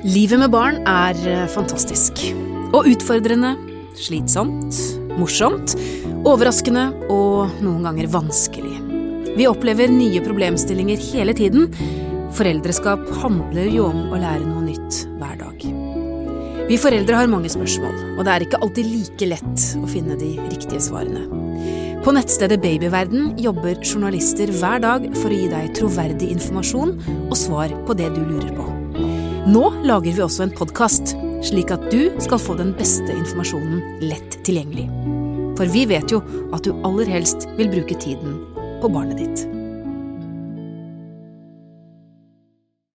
Livet med barn er eh, fantastisk. Og utfordrende, slitsomt, morsomt, overraskende og noen ganger vanskelig. Vi opplever nye problemstillinger hele tiden. Foreldreskap handler jo om å lære noe nytt hver dag. Vi foreldre har mange spørsmål, og det er ikke alltid like lett å finne de riktige svarene. På nettstedet Babyverden jobber journalister hver dag for å gi deg troverdig informasjon og svar på det du lurer på. Nå lager vi også en podkast, slik at du skal få den beste informasjonen lett tilgjengelig. For vi vet jo at du aller helst vil bruke tiden på barnet ditt.